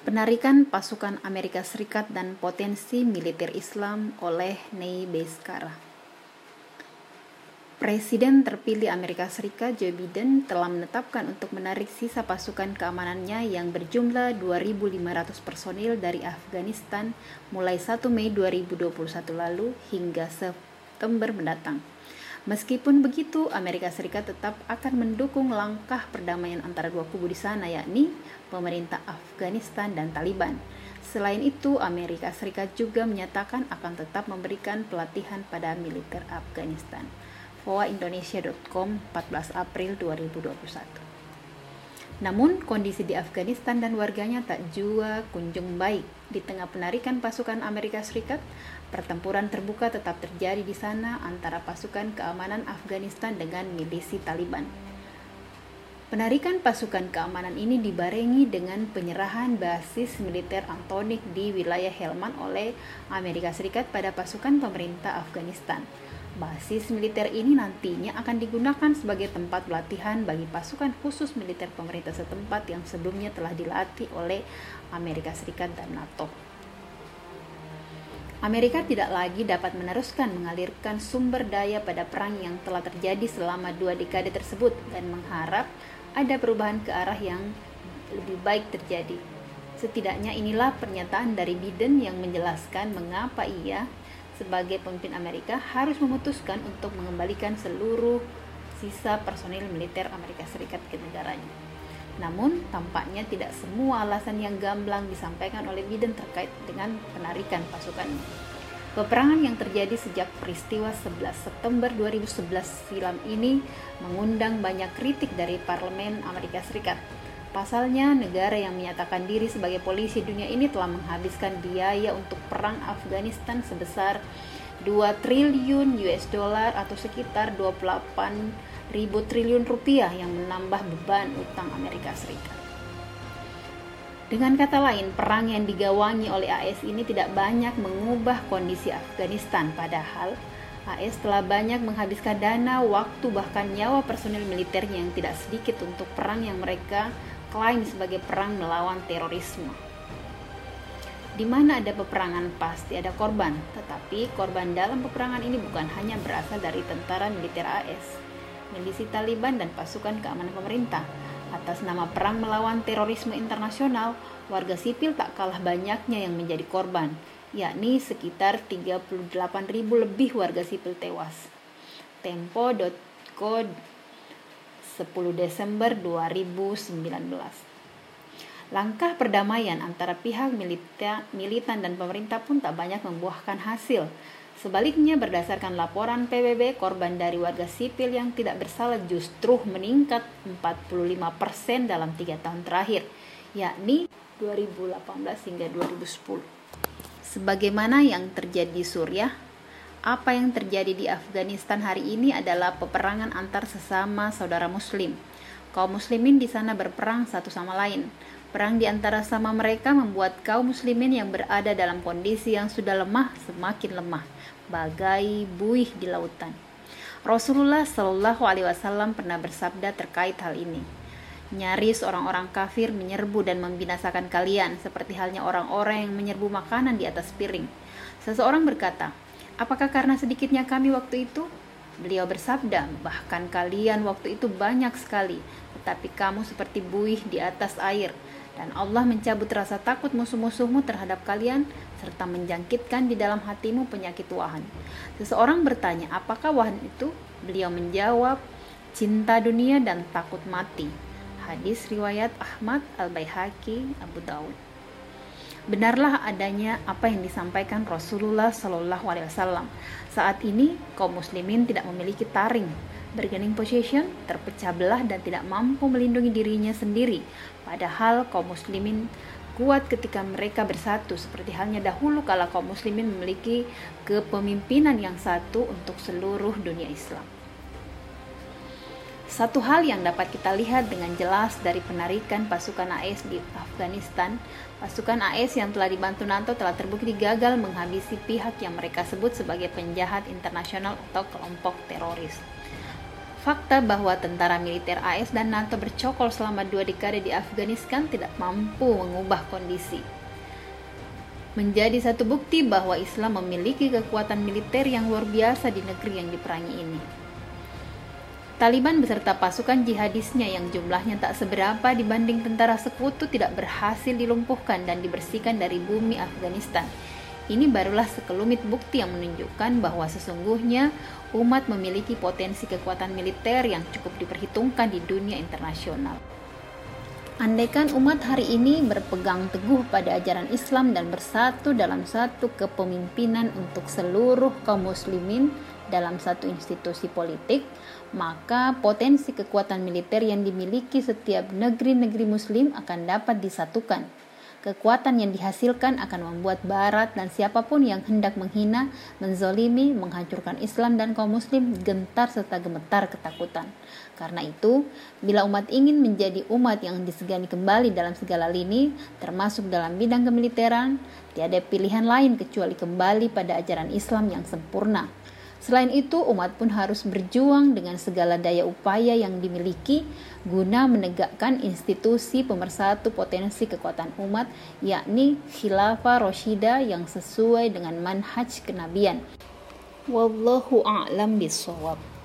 Penarikan pasukan Amerika Serikat dan potensi militer Islam oleh Ney Beskara. Presiden terpilih Amerika Serikat Joe Biden telah menetapkan untuk menarik sisa pasukan keamanannya yang berjumlah 2.500 personil dari Afghanistan mulai 1 Mei 2021 lalu hingga September mendatang. Meskipun begitu, Amerika Serikat tetap akan mendukung langkah perdamaian antara dua kubu di sana, yakni pemerintah Afghanistan dan Taliban. Selain itu, Amerika Serikat juga menyatakan akan tetap memberikan pelatihan pada militer Afghanistan. Indonesia.com 14 April 2021 namun, kondisi di Afghanistan dan warganya tak jua kunjung baik. Di tengah penarikan pasukan Amerika Serikat, pertempuran terbuka tetap terjadi di sana antara pasukan keamanan Afghanistan dengan milisi Taliban. Penarikan pasukan keamanan ini dibarengi dengan penyerahan basis militer Antonik di wilayah Helmand oleh Amerika Serikat pada pasukan pemerintah Afghanistan. Basis militer ini nantinya akan digunakan sebagai tempat pelatihan bagi pasukan khusus militer pemerintah setempat yang sebelumnya telah dilatih oleh Amerika Serikat dan NATO. Amerika tidak lagi dapat meneruskan mengalirkan sumber daya pada perang yang telah terjadi selama dua dekade tersebut dan mengharap ada perubahan ke arah yang lebih baik terjadi. Setidaknya inilah pernyataan dari Biden yang menjelaskan mengapa ia sebagai pemimpin Amerika harus memutuskan untuk mengembalikan seluruh sisa personil militer Amerika Serikat ke negaranya. Namun, tampaknya tidak semua alasan yang gamblang disampaikan oleh Biden terkait dengan penarikan pasukannya. Peperangan yang terjadi sejak peristiwa 11 September 2011 silam ini mengundang banyak kritik dari parlemen Amerika Serikat Pasalnya, negara yang menyatakan diri sebagai polisi dunia ini telah menghabiskan biaya untuk perang Afghanistan sebesar 2 triliun US dollar atau sekitar 28 ribu triliun rupiah yang menambah beban utang Amerika Serikat. Dengan kata lain, perang yang digawangi oleh AS ini tidak banyak mengubah kondisi Afghanistan, padahal AS telah banyak menghabiskan dana, waktu, bahkan nyawa personil militernya yang tidak sedikit untuk perang yang mereka klaim sebagai perang melawan terorisme. Di mana ada peperangan pasti ada korban, tetapi korban dalam peperangan ini bukan hanya berasal dari tentara militer AS, milisi Taliban dan pasukan keamanan pemerintah. Atas nama perang melawan terorisme internasional, warga sipil tak kalah banyaknya yang menjadi korban, yakni sekitar 38.000 lebih warga sipil tewas. Tempo.co 10 Desember 2019. Langkah perdamaian antara pihak milita, militan dan pemerintah pun tak banyak membuahkan hasil. Sebaliknya, berdasarkan laporan PBB, korban dari warga sipil yang tidak bersalah justru meningkat 45% dalam tiga tahun terakhir, yakni 2018 hingga 2010. Sebagaimana yang terjadi di Suriah, apa yang terjadi di Afghanistan hari ini adalah peperangan antar sesama saudara muslim. Kaum muslimin di sana berperang satu sama lain. Perang di antara sama mereka membuat kaum muslimin yang berada dalam kondisi yang sudah lemah semakin lemah, bagai buih di lautan. Rasulullah Shallallahu Alaihi Wasallam pernah bersabda terkait hal ini. Nyaris orang-orang kafir menyerbu dan membinasakan kalian, seperti halnya orang-orang yang menyerbu makanan di atas piring. Seseorang berkata, Apakah karena sedikitnya kami waktu itu? Beliau bersabda, bahkan kalian waktu itu banyak sekali, tetapi kamu seperti buih di atas air. Dan Allah mencabut rasa takut musuh-musuhmu terhadap kalian, serta menjangkitkan di dalam hatimu penyakit wahan. Seseorang bertanya, apakah wahan itu? Beliau menjawab, cinta dunia dan takut mati. Hadis riwayat Ahmad Al-Baihaqi Abu Dawud benarlah adanya apa yang disampaikan Rasulullah Shallallahu Alaihi Wasallam. Saat ini kaum muslimin tidak memiliki taring, bargaining position, terpecah belah dan tidak mampu melindungi dirinya sendiri. Padahal kaum muslimin kuat ketika mereka bersatu seperti halnya dahulu kala kaum muslimin memiliki kepemimpinan yang satu untuk seluruh dunia Islam. Satu hal yang dapat kita lihat dengan jelas dari penarikan pasukan AS di Afghanistan, pasukan AS yang telah dibantu NATO telah terbukti gagal menghabisi pihak yang mereka sebut sebagai penjahat internasional atau kelompok teroris. Fakta bahwa tentara militer AS dan NATO bercokol selama dua dekade di Afghanistan tidak mampu mengubah kondisi. Menjadi satu bukti bahwa Islam memiliki kekuatan militer yang luar biasa di negeri yang diperangi ini. Taliban beserta pasukan jihadisnya yang jumlahnya tak seberapa dibanding tentara sekutu tidak berhasil dilumpuhkan dan dibersihkan dari bumi Afghanistan ini barulah sekelumit bukti yang menunjukkan bahwa sesungguhnya umat memiliki potensi kekuatan militer yang cukup diperhitungkan di dunia internasional. Andaikan umat hari ini berpegang teguh pada ajaran Islam dan bersatu dalam satu kepemimpinan untuk seluruh kaum muslimin dalam satu institusi politik, maka potensi kekuatan militer yang dimiliki setiap negeri-negeri muslim akan dapat disatukan Kekuatan yang dihasilkan akan membuat Barat dan siapa pun yang hendak menghina, menzolimi, menghancurkan Islam dan kaum Muslim gentar serta gemetar ketakutan. Karena itu, bila umat ingin menjadi umat yang disegani kembali dalam segala lini, termasuk dalam bidang kemiliteran, tiada pilihan lain kecuali kembali pada ajaran Islam yang sempurna Selain itu, umat pun harus berjuang dengan segala daya upaya yang dimiliki guna menegakkan institusi pemersatu potensi kekuatan umat, yakni khilafah Roshida yang sesuai dengan manhaj kenabian. Wallahu a'lam bishawab.